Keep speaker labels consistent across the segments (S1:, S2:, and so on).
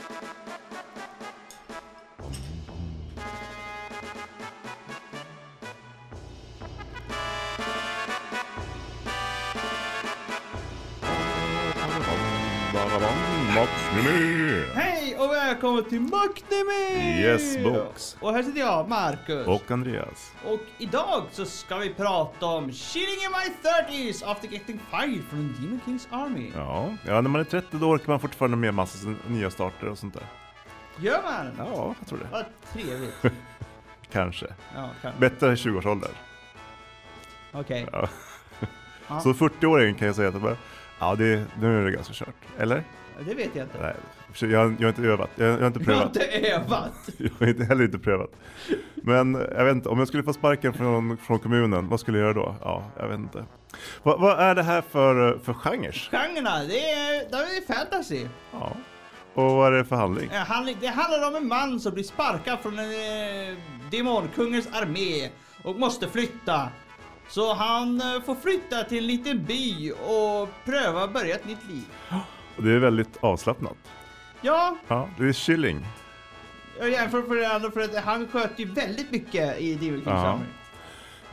S1: thank you Maknemi!
S2: Hej och välkommen till Maknemi!
S1: Yes, Box.
S2: Och här sitter jag, Marcus.
S1: Och Andreas.
S2: Och idag så ska vi prata om Chilling in my 30s after getting fired from Demon Kings Army.
S1: Ja, ja, när man är 30 då orkar man fortfarande med massa nya starter och sånt där.
S2: Gör man?
S1: Ja, jag tror det.
S2: Vad trevligt.
S1: Kanske.
S2: Ja, kan.
S1: Bättre i 20-årsåldern.
S2: Okej.
S1: Ja.
S2: Ja.
S1: Så 40-åringen kan jag säga att det bara, ja, det, nu är det ganska kört. Eller?
S2: Det vet jag inte.
S1: Nej, jag har, jag har inte övat. Jag, jag har inte
S2: Jag har
S1: prövat.
S2: inte övat.
S1: Jag har inte, heller inte prövat. Men jag vet inte, om jag skulle få sparken från, från kommunen, vad skulle jag göra då? Ja, jag vet inte. Vad, vad är det här för, för genres?
S2: Genrerna, det är, det är fantasy.
S1: Ja. Och vad är det för handling?
S2: Eh, handling- Det handlar om en man som blir sparkad från en eh, demonkungens armé och måste flytta. Så han eh, får flytta till en liten by och pröva att börja ett nytt liv.
S1: Och det är väldigt avslappnat.
S2: Ja,
S1: Ja, det är chilling.
S2: jag jämför för det andra för att han sköt ju väldigt mycket i
S1: Ja.
S2: Army.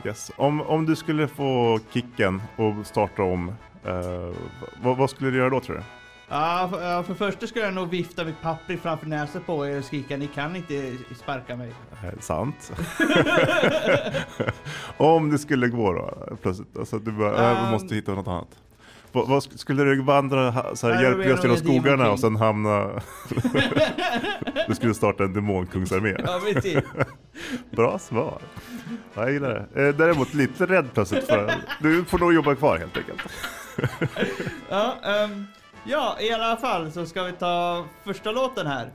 S1: Yes. Om, om du skulle få kicken och starta om, eh, vad, vad skulle du göra då tror du?
S2: Ja, för, för första skulle jag nog vifta mitt papper framför näsan på er och skrika ni kan inte sparka mig.
S1: Eh, sant. om det skulle gå då, plötsligt. Alltså att du bara,
S2: Um,
S1: måste hitta något annat. Vad, vad sk- skulle du vandra så här, hjälplöst genom skogarna och sen hamna... du skulle starta en demonkungsarmé.
S2: Ja, precis.
S1: Bra svar. Ja, Jag gillar det. Eh, Däremot lite rädd plötsligt för Du får nog jobba kvar helt enkelt.
S2: Ja, ehm, ja, i alla fall så ska vi ta första låten här.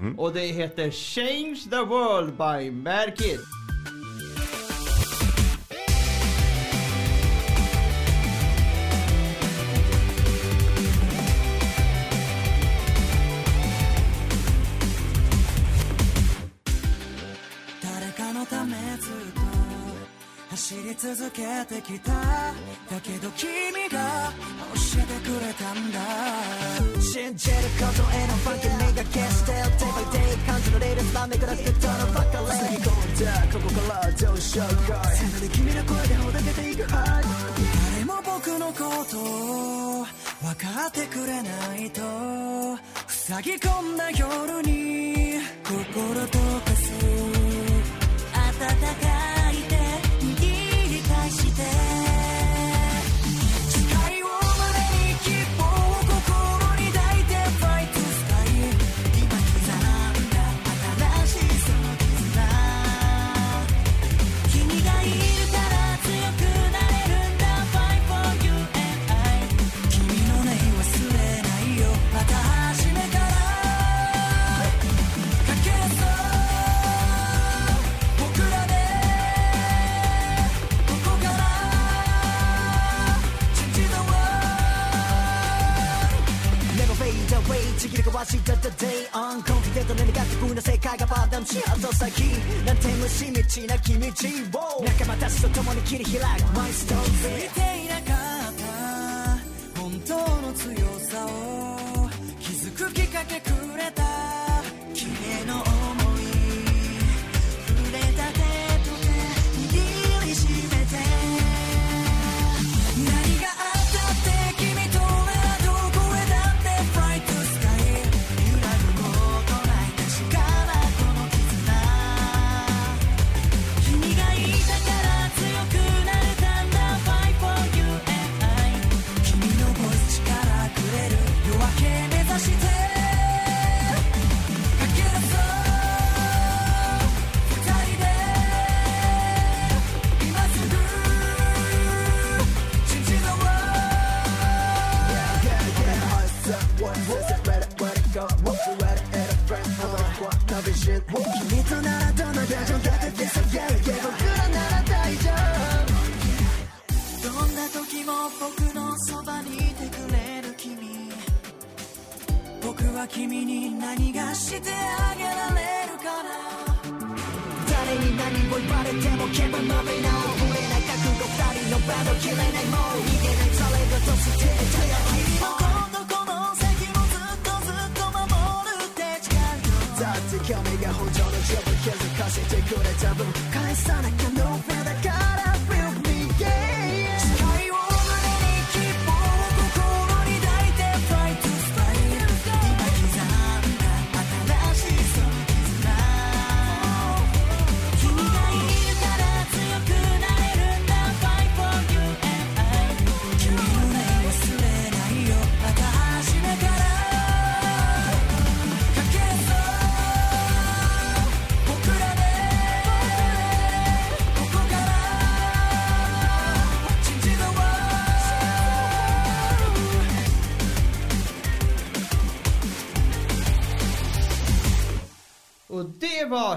S1: Mm.
S2: Och det heter Change the World by Mad Kid.
S3: 続けてきた。だけど君が教えてくれたんだ。信じることへのファンキー目が消して Day by day 感じられるスラめくらってたのばかり。塞ぎ込んだここからどうしようか背中に君の声でほどけていく誰も僕のことを分かってくれないと。塞ぎ込んだ夜に心溶かす。暖かいの先なんて道なき道を仲間たちと共に切り開くマイストーンズ。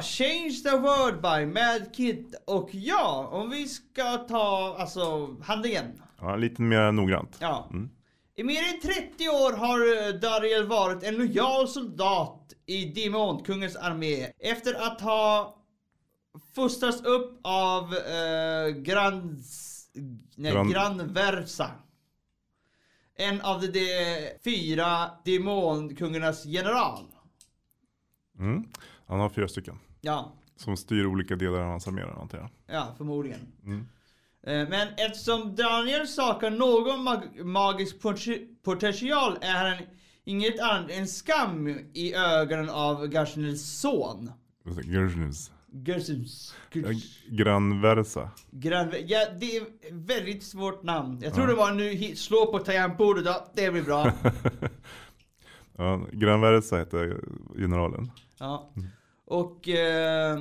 S3: Change the World
S2: by Mad Kid. Och ja, om vi ska ta alltså handlingen.
S1: Ja, lite mer noggrant.
S2: Ja. I mer än 30 år har eh, Dariel varit en lojal soldat i Demonkungens armé. Efter att ha fostrats upp av eh, Grans... Nej,
S1: Gran-
S2: Granversa. En av de, de fyra demonkungarnas general.
S1: Mm. Han har fyra stycken.
S2: Ja,
S1: Som styr olika delar av hans armé antar jag.
S2: ja förmodligen.
S1: Mm.
S2: Eh, Men eftersom Daniel saknar någon mag- magisk pot- potential är han inget annat än skam i ögonen av Garsnels son.
S1: Gurnus.
S2: Gersens.
S1: Granversa.
S2: Gran... Ja, det är ett väldigt svårt namn. Jag tror det var nu slå på tangentbordet, ja, det blir bra.
S1: Ja, Granversa heter generalen.
S2: Ja. Och... Eh,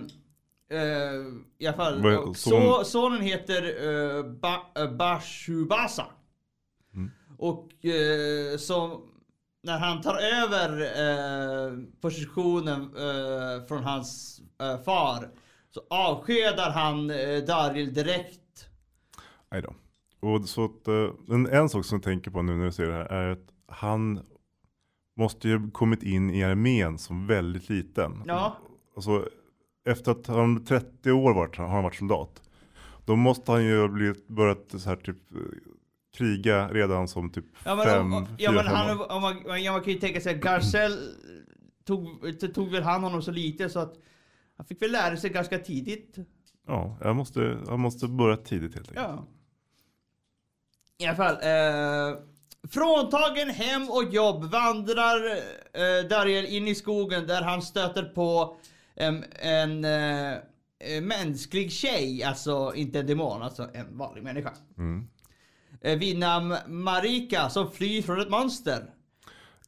S2: eh, I alla fall. Och
S1: son-
S2: sonen heter eh, ba, eh, Bashubasa.
S1: Mm.
S2: Och eh, så när han tar över eh, positionen eh, från hans eh, far så avskedar han eh, Daril direkt.
S1: Nej då. Och så att, eh, en, en sak som jag tänker på nu när du ser det här är att han måste ju kommit in i armén som väldigt liten.
S2: Ja.
S1: Alltså, efter att han 30 år varit, har han varit soldat. Då måste han ju ha blivit, börjat så här typ eh, kriga redan som typ
S2: Ja men,
S1: fem,
S2: om,
S1: fyra,
S2: ja, men
S1: fem
S2: han,
S1: år.
S2: om man, ja, man kan ju tänka sig att Garcell tog, tog väl hand honom så lite så att han fick väl lära sig ganska tidigt.
S1: Ja, jag måste, han måste börja tidigt helt enkelt.
S2: Ja. I alla fall. Eh, fråntagen hem och jobb vandrar eh, Dariel in i skogen där han stöter på em, en eh, eh, mänsklig tjej, alltså inte en demon, alltså en vanlig människa.
S1: Mm.
S2: Eh, vid namn Marika som flyr från ett monster.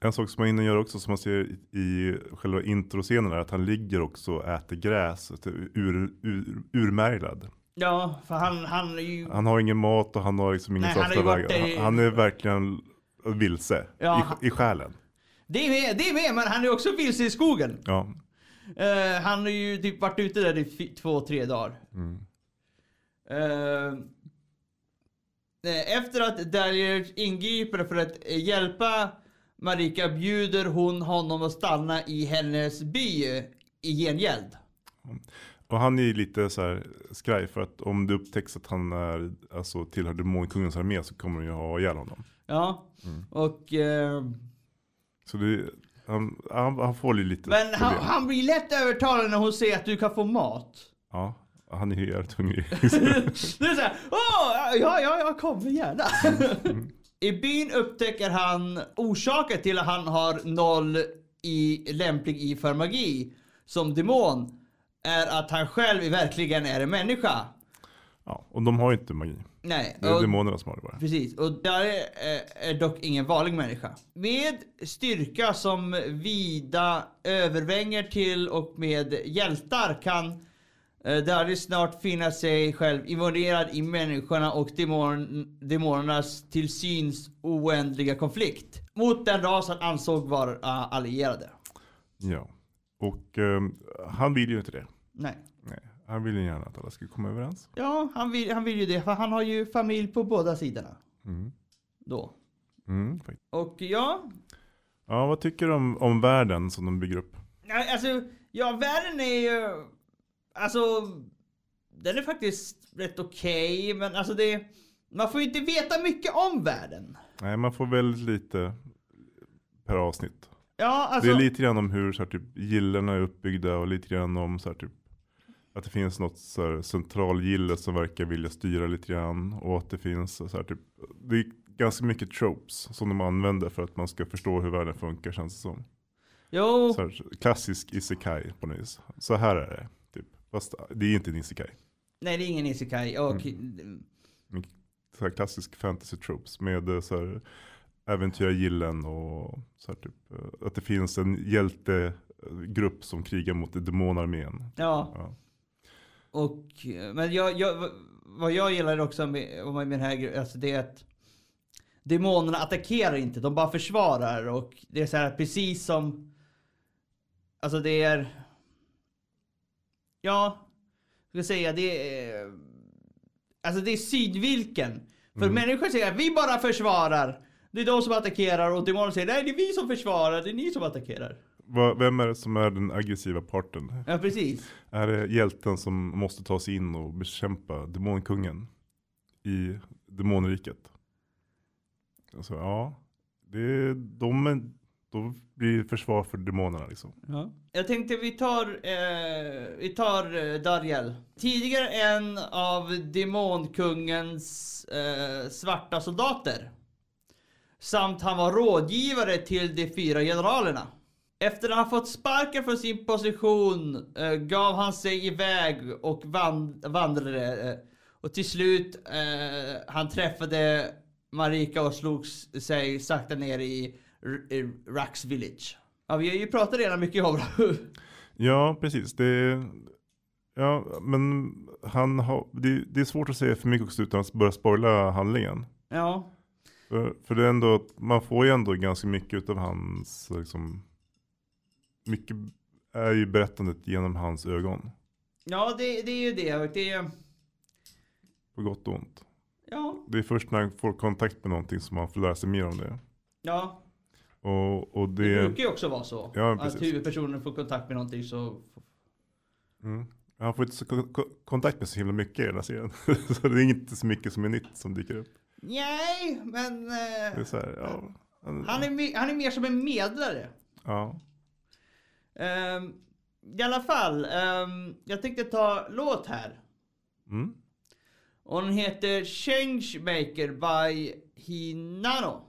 S1: En sak som han innan gör också som man ser i, själva introscenen är att han ligger också och äter gräs, ur, ur, urmärglad.
S2: Ja, för han, han är ju...
S1: Han har ingen mat och han har liksom ingen väg.
S2: i-
S1: Han, han är verkligen vilse
S2: Ja,
S1: i, i själen.
S2: Det är med, det är med, men han är också vilse i skogen.
S1: Ja.
S2: Eh, han har ju typ varit ute där i två, tre dagar.
S1: Mm.
S2: Eh, efter att Darius ingriper för att hjälpa Marika bjuder hon honom att stanna i hennes by i gengäld.
S1: Och han är ju lite så här skraj för att om det upptäcks att han är, alltså, tillhör demonkungens armé så kommer de ju ha ihjäl honom.
S2: Ja,
S1: Mm.
S2: och... Eh,
S1: Så det, han, han, han får ju lite
S2: men han,
S1: problem.
S2: han blir lätt övertalad när hon säger att du kan få mat.
S1: Ja, han är ju jävligt hungrig.
S2: Det är såhär, åh, ja, ja, jag kommer gärna. I byn upptäcker han orsaken till att han har noll i, lämplig i för magi som demon. Är att han själv verkligen är en människa.
S1: ja, och de har ju inte magi.
S2: Nej,
S1: Det är
S2: och,
S1: demonerna som har det bara.
S2: precis. Och där är, är dock ingen vanlig människa. Med styrka som vida övervänger till och med hjältar kan eh, Darius snart finna sig själv involverad i människorna och demon, demonernas till syns oändliga konflikt. Mot den ras han ansåg vara uh, allierade.
S1: Ja. Och ehm, han vill ju inte det.
S2: Nej.
S1: Han vill ju gärna att alla ska komma överens.
S2: Ja, han vill, han vill ju det, för han har ju familj på båda sidorna.
S1: Mm.
S2: Då.
S1: Mm.
S2: Och ja,
S1: ja, vad tycker du om, om världen som de bygger upp?
S2: Alltså, ja världen är ju... Alltså, den är faktiskt rätt okej, men alltså det... Man får ju inte veta mycket om världen.
S1: Nej, man får väldigt lite per avsnitt.
S2: Ja, alltså.
S1: Det är lite grann om hur så här, typ, gillena är uppbyggda och lite grann om så här, typ, att det finns något så här, centralgille som verkar vilja styra lite grann. Och att det finns så här, typ, det är ganska mycket tropes som de använder för att man ska förstå hur världen funkar känns det som.
S2: Jo,
S1: Så här, klassisk isekai på något vis. Så här är det. Typ. Fast det är inte en isekai.
S2: nej det är ingen isekai. Och,
S1: Mm. Så här klassisk fantasy tropes med eh, så här, äventyrargillen och så här, typ, eh, att det finns en hjältegrupp som krigar mot demonarmén.
S2: ja.
S1: Ja.
S2: Och, men jag, jag, vad jag gillar också med, med den här alltså det är att demonerna attackerar inte, de bara försvarar och det är så här precis som, alltså det är, ja, jag ska säga det är, alltså det är sydvilken. För människor säger att vi bara försvarar. Det är de som attackerar och demonerna säger nej det är vi som försvarar, det är ni som attackerar.
S1: Vem är det som är den aggressiva parten?
S2: Ja precis.
S1: Är det hjälten som måste ta sig in och bekämpa demonkungen i demonriket? Alltså, ja, det är, de, då blir det försvar för demonerna liksom.
S2: Ja. Jag tänkte vi tar, eh, vi tar eh, Dariel. Tidigare en av demonkungens eh, svarta soldater. Samt han var rådgivare till de fyra generalerna. Efter att han fått sparken från sin position eh, gav han sig iväg och vand- vandrade. Eh, och till slut eh, han träffade Marika och slog sig sakta ner i, i Rax Village. Ja, vi har ju pratat redan mycket om det.
S1: Ja, precis. Det, ja, men han har, det, det är svårt att säga för mycket också utan att börja spoila handlingen.
S2: ja.
S1: För, för det är ändå, man får ju ändå ganska mycket av hans, liksom, mycket är ju berättandet genom hans ögon.
S2: Ja, det, det är ju det. Och det är,
S1: På gott och ont.
S2: ja,
S1: Det är först när han får kontakt med någonting som man får lära sig mer om det.
S2: ja.
S1: Och, och
S2: Det,
S1: det,
S2: brukar ju också vara så.
S1: Ja,
S2: att
S1: precis.
S2: huvudpersonen får kontakt med någonting så...
S1: mm, han får inte så ko- ko- kontakt med så himla mycket i den här serien. så det är inte så mycket som är nytt som dyker upp.
S2: Nej, men...
S1: Det är
S2: Eh,
S1: så här, ja. Han,
S2: är, han är mer som en medlare.
S1: ja.
S2: Ehm, I alla fall, ehm, jag tänkte ta låt här.
S1: Mm.
S2: Och den heter Changemaker by Hinano.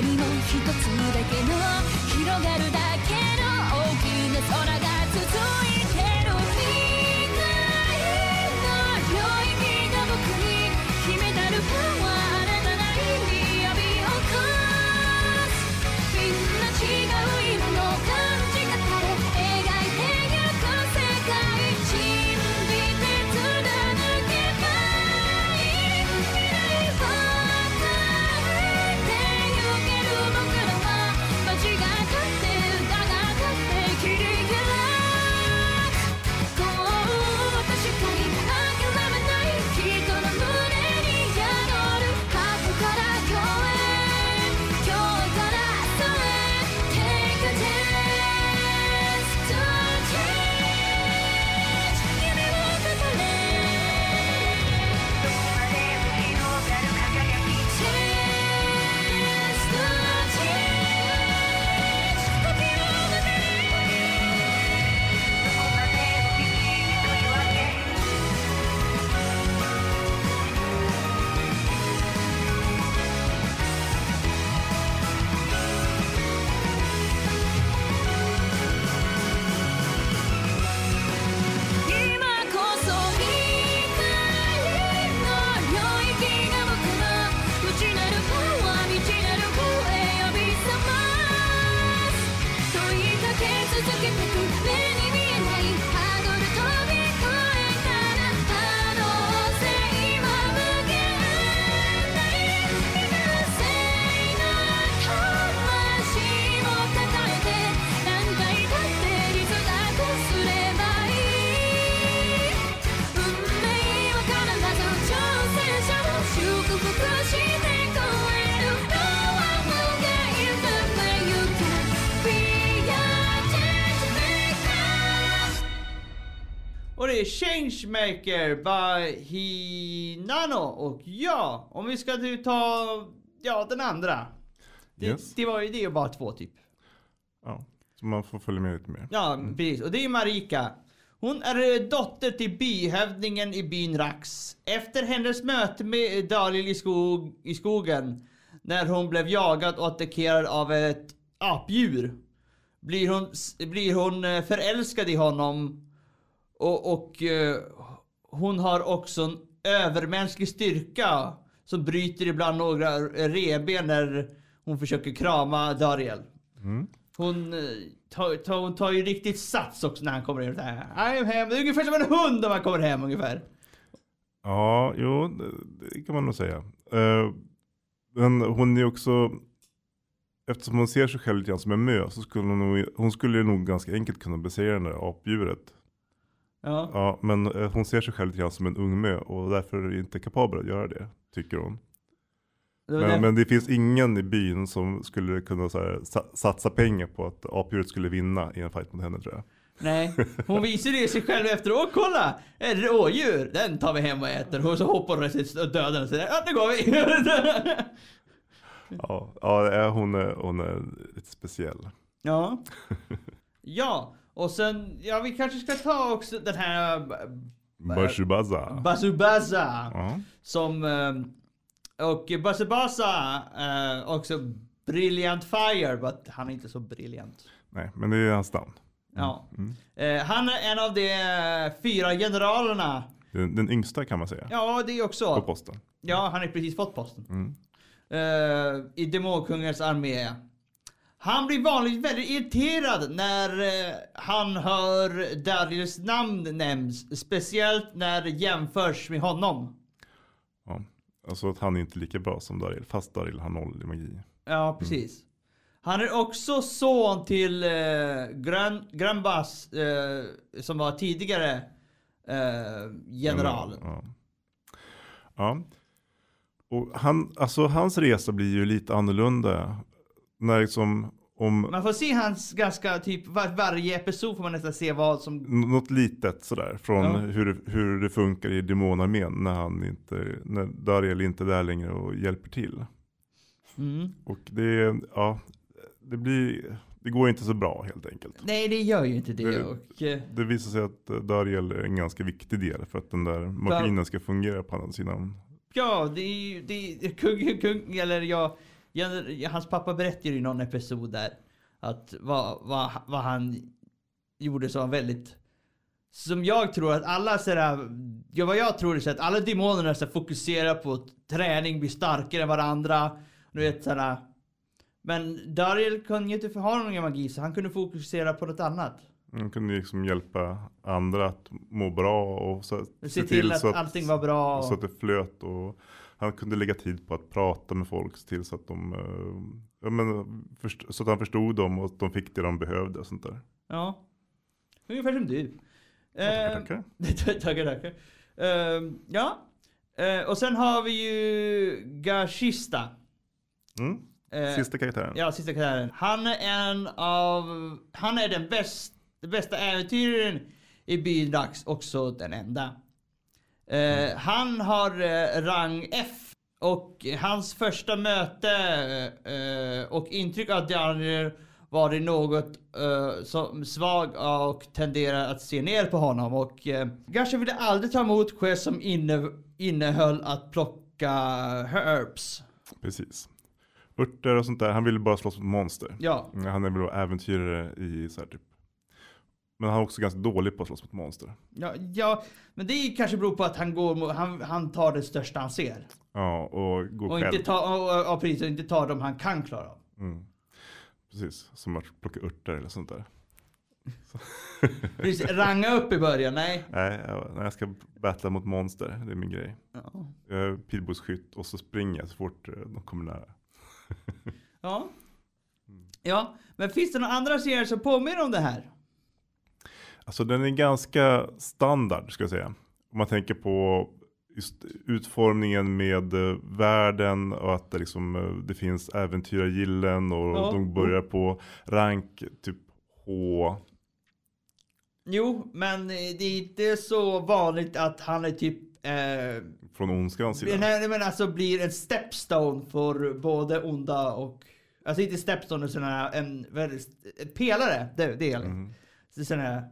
S4: にも一つだけの
S2: Changemaker by Hinano och ja, om vi ska ta ja, den andra. Det,
S1: Yes.
S2: det var ju det bara två typ.
S1: Ja, så man får följa med lite mer.
S2: Ja, precis. Och det är Marika. Hon är eh, dotter till byhövdingen i byn Rax. Efter hennes möte med Dalil i, skog, i skogen, när hon blev jagad och attackerad av ett apdjur, blir hon, blir hon eh, förälskad i honom. Och, och eh, hon har också en övermänsklig styrka som bryter ibland några revben när hon försöker krama Dariel. Hon, eh, tar, tar, hon tar ju riktigt sats också när han kommer in. Så här, I am hem. Det är ungefär som en hund när man kommer hem ungefär.
S1: Ja, jo, det- kan man nog säga. Eh, men hon är också, eftersom hon ser sig själv lite grann som en mö, så skulle hon, hon skulle nog ganska enkelt kunna besegra det där apdjuret.
S2: Ja.
S1: Ja, men eh, hon ser sig själv lite grann som en ung mö och därför är inte kapabel att göra det, tycker hon.
S2: Det
S1: Men, det finns ingen i byn som skulle kunna så här, sa, satsa pengar på att apdjuret skulle vinna i en fight mot henne tror jag.
S2: Nej, hon visar det sig själv efter. Åh kolla! Ett rådjur! Den tar vi hem och äter. Och så hoppar hon och dödar den. och säger, Ja, nu går vi!
S1: Ja, ja hon, är, hon är lite speciell.
S2: ja. Ja, och sen, ja vi kanske ska ta också den här
S1: Bashubaza.
S2: Basubaza.
S1: Ja.
S2: Som, eh, och Basubasa eh, också Brilliant Fire, but han är inte så briljant.
S1: Nej, men det är hans namn.
S2: Ja. Eh, han är en av de eh, fyra generalerna.
S1: Den, den yngsta kan man säga.
S2: Ja, det är
S1: På
S2: också.
S1: posten.
S2: Ja, han har precis fått posten.
S1: Mm.
S2: Eh, I demonkungens armé. Han blir vanligt väldigt irriterad när eh, han hör Darils namn nämns. Speciellt när det jämförs med honom.
S1: Ja. Alltså att han är inte lika bra som Daril, fast Daril har noll i magi.
S2: Ja, precis. Han är också son till eh, Gran, Granbas, eh, som var tidigare eh, general.
S1: Ja. ja. Och han, alltså hans resa blir ju lite annorlunda. När liksom, om
S2: Man får se hans ganska, typ var, varje episod får man nästan se vad som...
S1: något litet sådär. Från
S2: Ja.
S1: hur, hur det funkar i demonarmén när han inte, när Dariel inte är där längre och hjälper till.
S2: Mm.
S1: Och det, ja, det blir, det går inte så bra helt enkelt.
S2: Nej, det gör ju inte det.
S1: Det-
S2: Och, eh,
S1: Det visar sig att eh, Dariel är en ganska viktig del för att den där maskinen ska fungera på andra sidan.
S2: ja, det är ju, kung, kung, eller ja, ja, hans pappa berättade ju i någon episod där att vad, vad, vad han gjorde som var väldigt som jag tror att alla sådär, ja vad jag tror är att alla demonerna så fokuserar på träning, bli starkare än varandra. Du vet sådär. Men Dariel kunde ju inte ha någon magi så han kunde fokusera på något annat.
S1: Man kunde liksom hjälpa andra att må bra och så,
S2: Se till att
S1: så
S2: allting var bra.
S1: Så att det flöt och han kunde lägga tid på att prata med folk se till så att de eh, ja, men, först, så att han förstod dem och att de fick det de behövde och sånt där.
S2: Ja. Ungefär som du.
S1: tackar,
S2: Eh,
S1: tackar.
S2: tackar, tackar. Eh, ja. Eh, och sen har vi ju Gashista.
S1: Mm. Sista karaktären.
S2: Ja, sista karaktären. Han är en av... Han är den bäst, bästa äventyraren i byn Dags, också den enda. Eh, Han har eh, rang F. Och hans första möte eh, och intryck av Daniel var det något eh, som svag och tenderar att se ner på honom. Och uh, Gasha ville aldrig ta emot quest som inne, innehöll att plocka herbs.
S1: Precis. Örter och sånt där. Han ville bara slåss mot monster.
S2: Ja.
S1: Han är väl äventyrare i så här typ. Men han är också ganska dålig på att slåss mot monster.
S2: Ja, ja, men det kanske beror på att han går han, han tar det största han ser.
S1: Ja, och gå
S2: Och
S1: själv.
S2: inte tar, och, och, precis, och inte tar dem han kan klara av.
S1: Mm. Precis, som att plocka örter eller sånt där.
S2: Precis, ranga upp i början, nej.
S1: Nej, jag, jag ska battla mot monster, det är min grej.
S2: Ja.
S1: Jag är pilbågsskytt och så springer jag så fort eh, de kommer nära.
S2: Ja. Ja, men finns det några andra serier som påminner om det här?
S1: Alltså den är ganska standard ska jag säga. Om man tänker på just utformningen med eh, världen och att det, liksom, eh, det finns äventyrargillen och
S2: Ja.
S1: de börjar på rank typ H.
S2: Jo, men eh, det är inte så vanligt att han är typ... Eh,
S1: Från ondskans sida.
S2: nej, men alltså blir en stepstone för både onda och... Alltså inte stepstone, utan en, väldigt- en pelare. Det, det är
S1: Mm.
S2: Sån här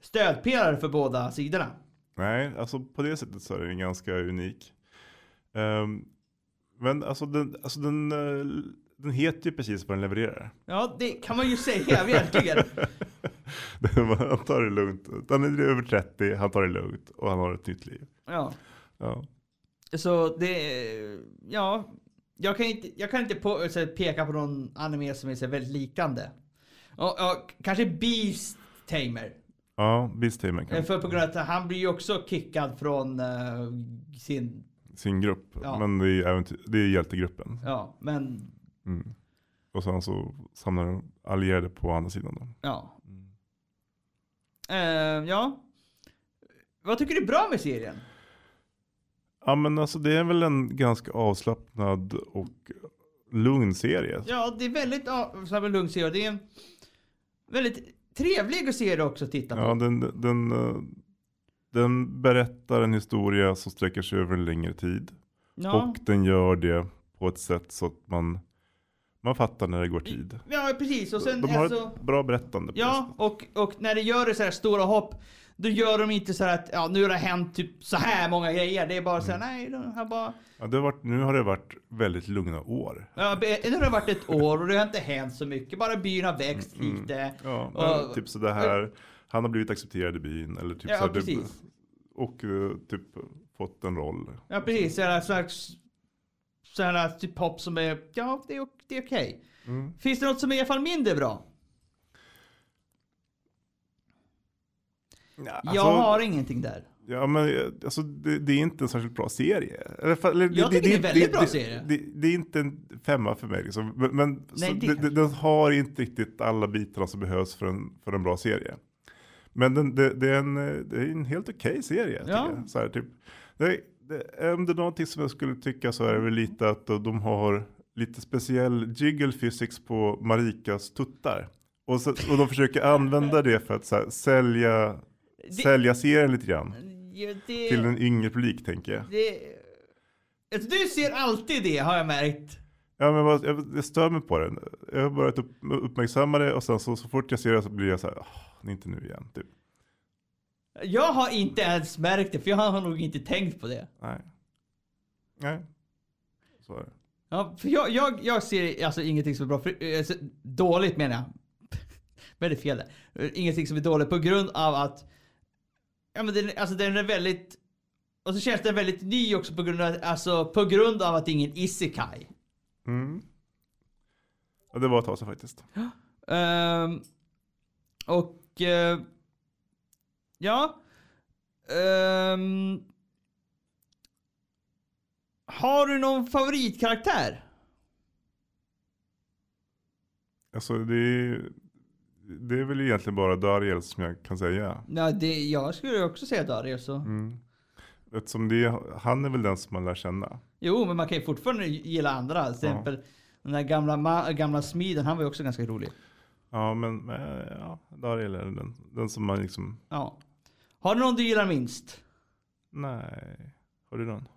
S2: stödpelare för båda sidorna.
S1: Nej, alltså på det sättet så är den ganska unik. Ehm, men alltså den, alltså den, eh, den heter ju precis vad den levererar.
S2: Ja, det kan man ju säga, verkligen.
S1: han tar det lugnt. Han är över 30, han tar det lugnt och han har ett nytt liv.
S2: Ja.
S1: Ja.
S2: Så det, ja. Jag kan inte, jag kan inte på, så, peka på någon anime som är så väldigt liknande. Och, och, kanske Beast Tamer.
S1: Ja, Beast Tamer kan.
S2: För på grund av att han blir ju också kickad från eh, sin,
S1: Sin grupp.
S2: Ja.
S1: Men det är, äventyr, det är hjältegruppen.
S2: ja men,
S1: Mm. Och sen så samlar de allierade på andra sidan. Då.
S2: ja. Eh, ja. Vad tycker du är bra med serien?
S1: Ja men alltså det är väl en ganska avslappnad och lugn serie.
S2: Ja, det är väldigt så här lugn serie. Det är en väldigt trevlig serie också att titta på.
S1: Ja, den, den, den berättar en historia som sträcker sig över en längre tid.
S2: Ja.
S1: Och den gör det på ett sätt så att man, man fattar när det går tid.
S2: Ja, precis. Och sen
S1: de har
S2: alltså,
S1: ett bra berättande. det
S2: Ja, och, och när det gör det så här stora hopp, då gör de inte så här att ja, nu har det hänt typ så här många grejer. Det är bara så
S1: Mm.
S2: här, nej, de har bara...
S1: Ja, det har varit, nu har det varit väldigt lugna år.
S2: Ja, nu har det varit ett år och det har inte hänt så mycket. Bara byn har växt
S1: Mm,
S2: lite.
S1: Ja,
S2: Och-
S1: typ så det här. Han har blivit accepterad i byn. Eller typ
S2: Ja,
S1: så här,
S2: precis.
S1: och eh, typ fått en roll.
S2: Ja, precis. Så här slags... Så här typ hopp som är, ja, det är, det är okej.
S1: Mm.
S2: Finns det något som är i alla fall mindre bra?
S1: Ja,
S2: jag har ingenting där.
S1: Ja men alltså, det, det är inte en särskilt bra serie. Eller,
S2: Jag tycker det är en väldigt bra
S1: det,
S2: serie.
S1: Det, det är inte en femma för mig. Liksom. Men, men
S2: Nej,
S1: så
S2: det
S1: det, det, den har inte riktigt alla bitarna som behövs för en, för en bra serie. Men den, det, det, är en, det är en helt okej serie. tycker
S2: Ja.
S1: Så här, typ, det, det, om det är någonting som jag skulle tycka så är det väl lite att de har lite speciell jiggle physics på Marikas tuttar. Och, så, och de försöker använda det för att här, sälja, sälja serien lite grann.
S2: Det,
S1: Till en yngre publik tänker jag.
S2: det, alltså, du ser alltid det har jag märkt.
S1: Ja men jag, jag stör mig på den. Jag har börjat upp, uppmärksamma det och sen så, så fort jag ser det så blir jag så här, "Åh, inte nu igen. Typ.
S2: Jag har inte ens märkt det, för jag har nog inte tänkt på det.
S1: Nej. Nej. Så är det.
S2: Ja, för jag, jag, jag ser alltså ingenting som är bra. För, alltså, dåligt menar jag. Väldigt fel där. Ingenting som är dåligt på grund av att ja, men den, alltså, den är väldigt och så känns den väldigt ny också på grund av, alltså, på grund av att det är ingen isekai.
S1: Mm. Ja, det var ett tag sedan faktiskt.
S2: Ehm, och eh, ja. Ehm, har du någon favoritkaraktär?
S1: Alltså det är, det är väl egentligen bara Dariel som jag kan säga.
S2: Ja, det, jag skulle också säga Dario så.
S1: Mm. Eftersom det, han är väl den som man lär känna.
S2: Jo, men man kan ju fortfarande gilla andra. Till exempel den där gamla, gamla smiden, han var ju också ganska rolig.
S1: Ja men, ja, Dariel är den, den som man liksom,
S2: Ja. Har du någon du gillar minst?
S1: nej. Har du någon?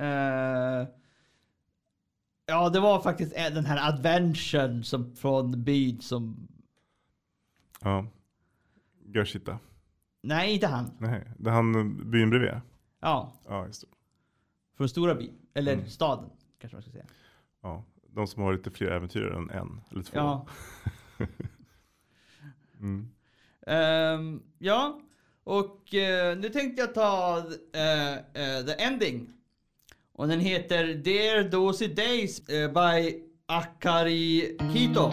S2: Eh, ja, det var faktiskt eh, den här adventuren som, från byn som...
S1: Ja. Görshita.
S2: Nej, inte han.
S1: Nej, det är han byn bredvid.
S2: Ja,
S1: Ja, just det.
S2: från stora byn. Eller
S1: Mm.
S2: staden, kanske man ska säga.
S1: Ja, de som har lite fler äventyr än en eller två.
S2: Ja.
S1: Mm.
S2: Ehm, ja, och eh, nu tänkte jag ta eh, eh, the ending. Och den heter Dear Dozy Days eh, by Akari Kito.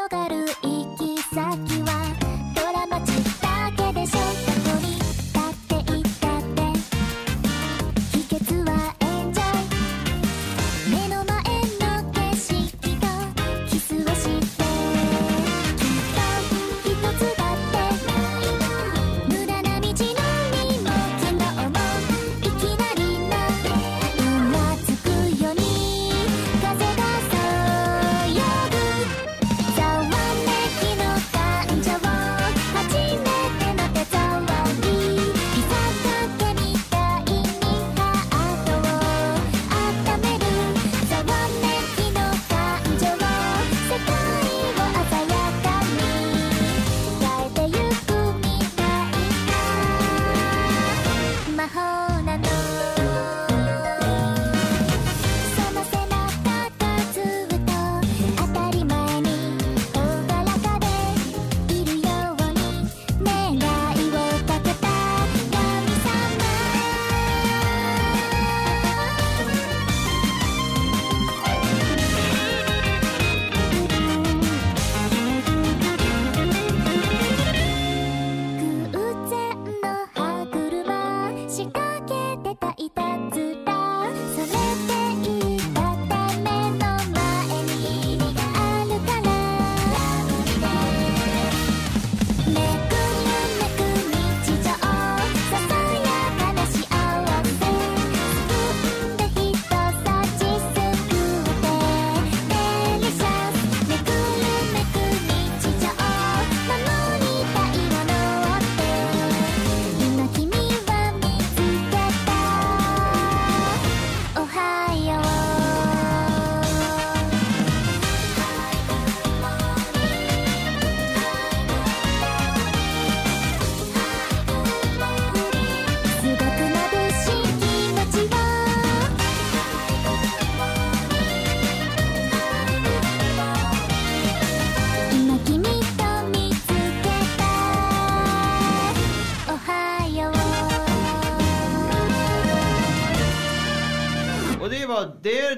S4: 広がる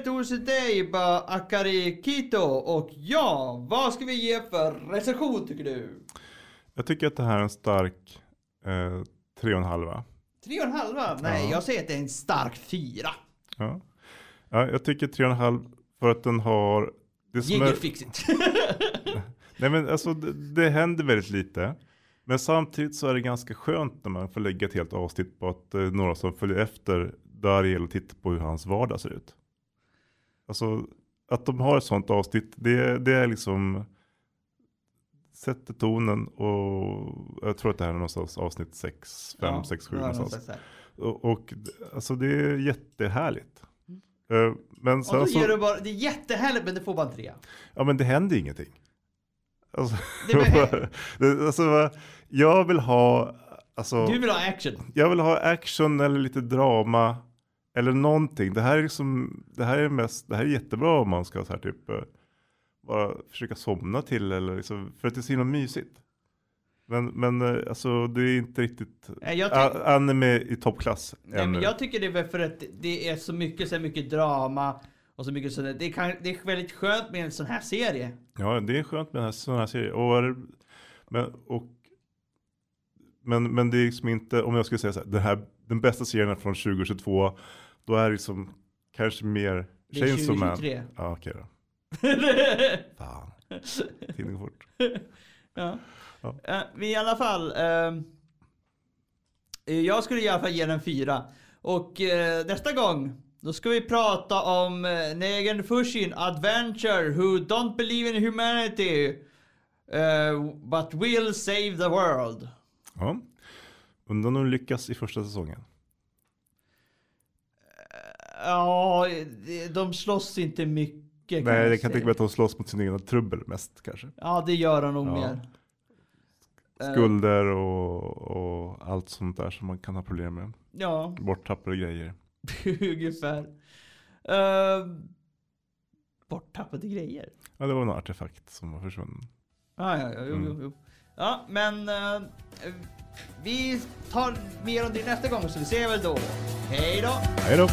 S2: ord till dig, Akari Kito. Och ja, vad ska vi ge för recension tycker du?
S1: Jag tycker att det här är en stark eh, tre och en halva.
S2: Tre och en halva? Nej,
S1: Ja.
S2: jag säger att det är en stark fyra.
S1: Ja. ja, jag tycker tre och en halv för att den har det som är. Nej men alltså det, det händer väldigt lite. Men samtidigt så är det ganska skönt när man får lägga ett helt avsnitt på att är några som följer efter Dariel och tittar på hur hans vardag ser ut. Alltså att de har ett sånt avsnitt, det, det är liksom sätter tonen och jag tror att det här är någonstans avsnitt 6, 5,
S2: Ja,
S1: 6, 7
S2: ja,
S1: någonstans. Och, och alltså det är jättehärligt. Eh, Men
S2: Och
S1: sen
S2: då
S1: så,
S2: ger du bara, det är jättehärligt men det får bara en trea.
S1: ja men det händer ingenting. Alltså,
S2: Det
S1: det- alltså, jag vill ha, alltså,
S2: Du vill ha action.
S1: jag vill ha action eller lite drama. Eller någonting. Det här är liksom, det här är mest, det här är jättebra om man ska så här typ eh, bara försöka somna till eller liksom, för att det är så himla mysigt. Men, men eh, alltså det är inte riktigt
S2: Nej, ty-
S1: anime i toppklass
S2: nej,
S1: ännu.
S2: men jag tycker det är för att det är så mycket, så mycket drama och så mycket sådär. Det, kan, det är väldigt skönt med en sån här serie.
S1: Ja, det är skönt med här, sån här serier. Och, men, och, men, men det är liksom inte, om jag skulle säga så här, den, här, den bästa serien från 2022, då är det liksom kanske mer
S2: Det är
S1: Chainsaw Man.
S2: 2023.
S1: Ja, okej då. Fan. Tiden går fort.
S2: ja.
S1: Ja.
S2: Eh, vi i alla fall. eh, jag skulle i alla fall ge den en fyra. Och eh, nästa gång. Då ska vi prata om uh, Negan Fushin Adventure Who Don't Believe in Humanity eh, But Will Save the World.
S1: Ja. Undrar om de lyckas i första säsongen.
S2: Ja, de- slåss inte mycket
S1: Nej,
S2: jag
S1: kan tänka mig att de slåss mot sin egna trubbel mest kanske.
S2: Ja, det gör de nog
S1: Ja.
S2: mer. Eh,
S1: Skulder och, och allt sånt där som man kan ha problem med.
S2: Ja,
S1: Borttappade grejer.
S2: ungefär. Uh, borttappade grejer.
S1: Ja, det var en artefakt som var försvunnen.
S2: Ah, ja, ja, jo,
S1: Mm.
S2: jo, jo. ja, men eh, vi tar mer om det nästa gång så vi ser väl då. Hej då!
S1: Hej då!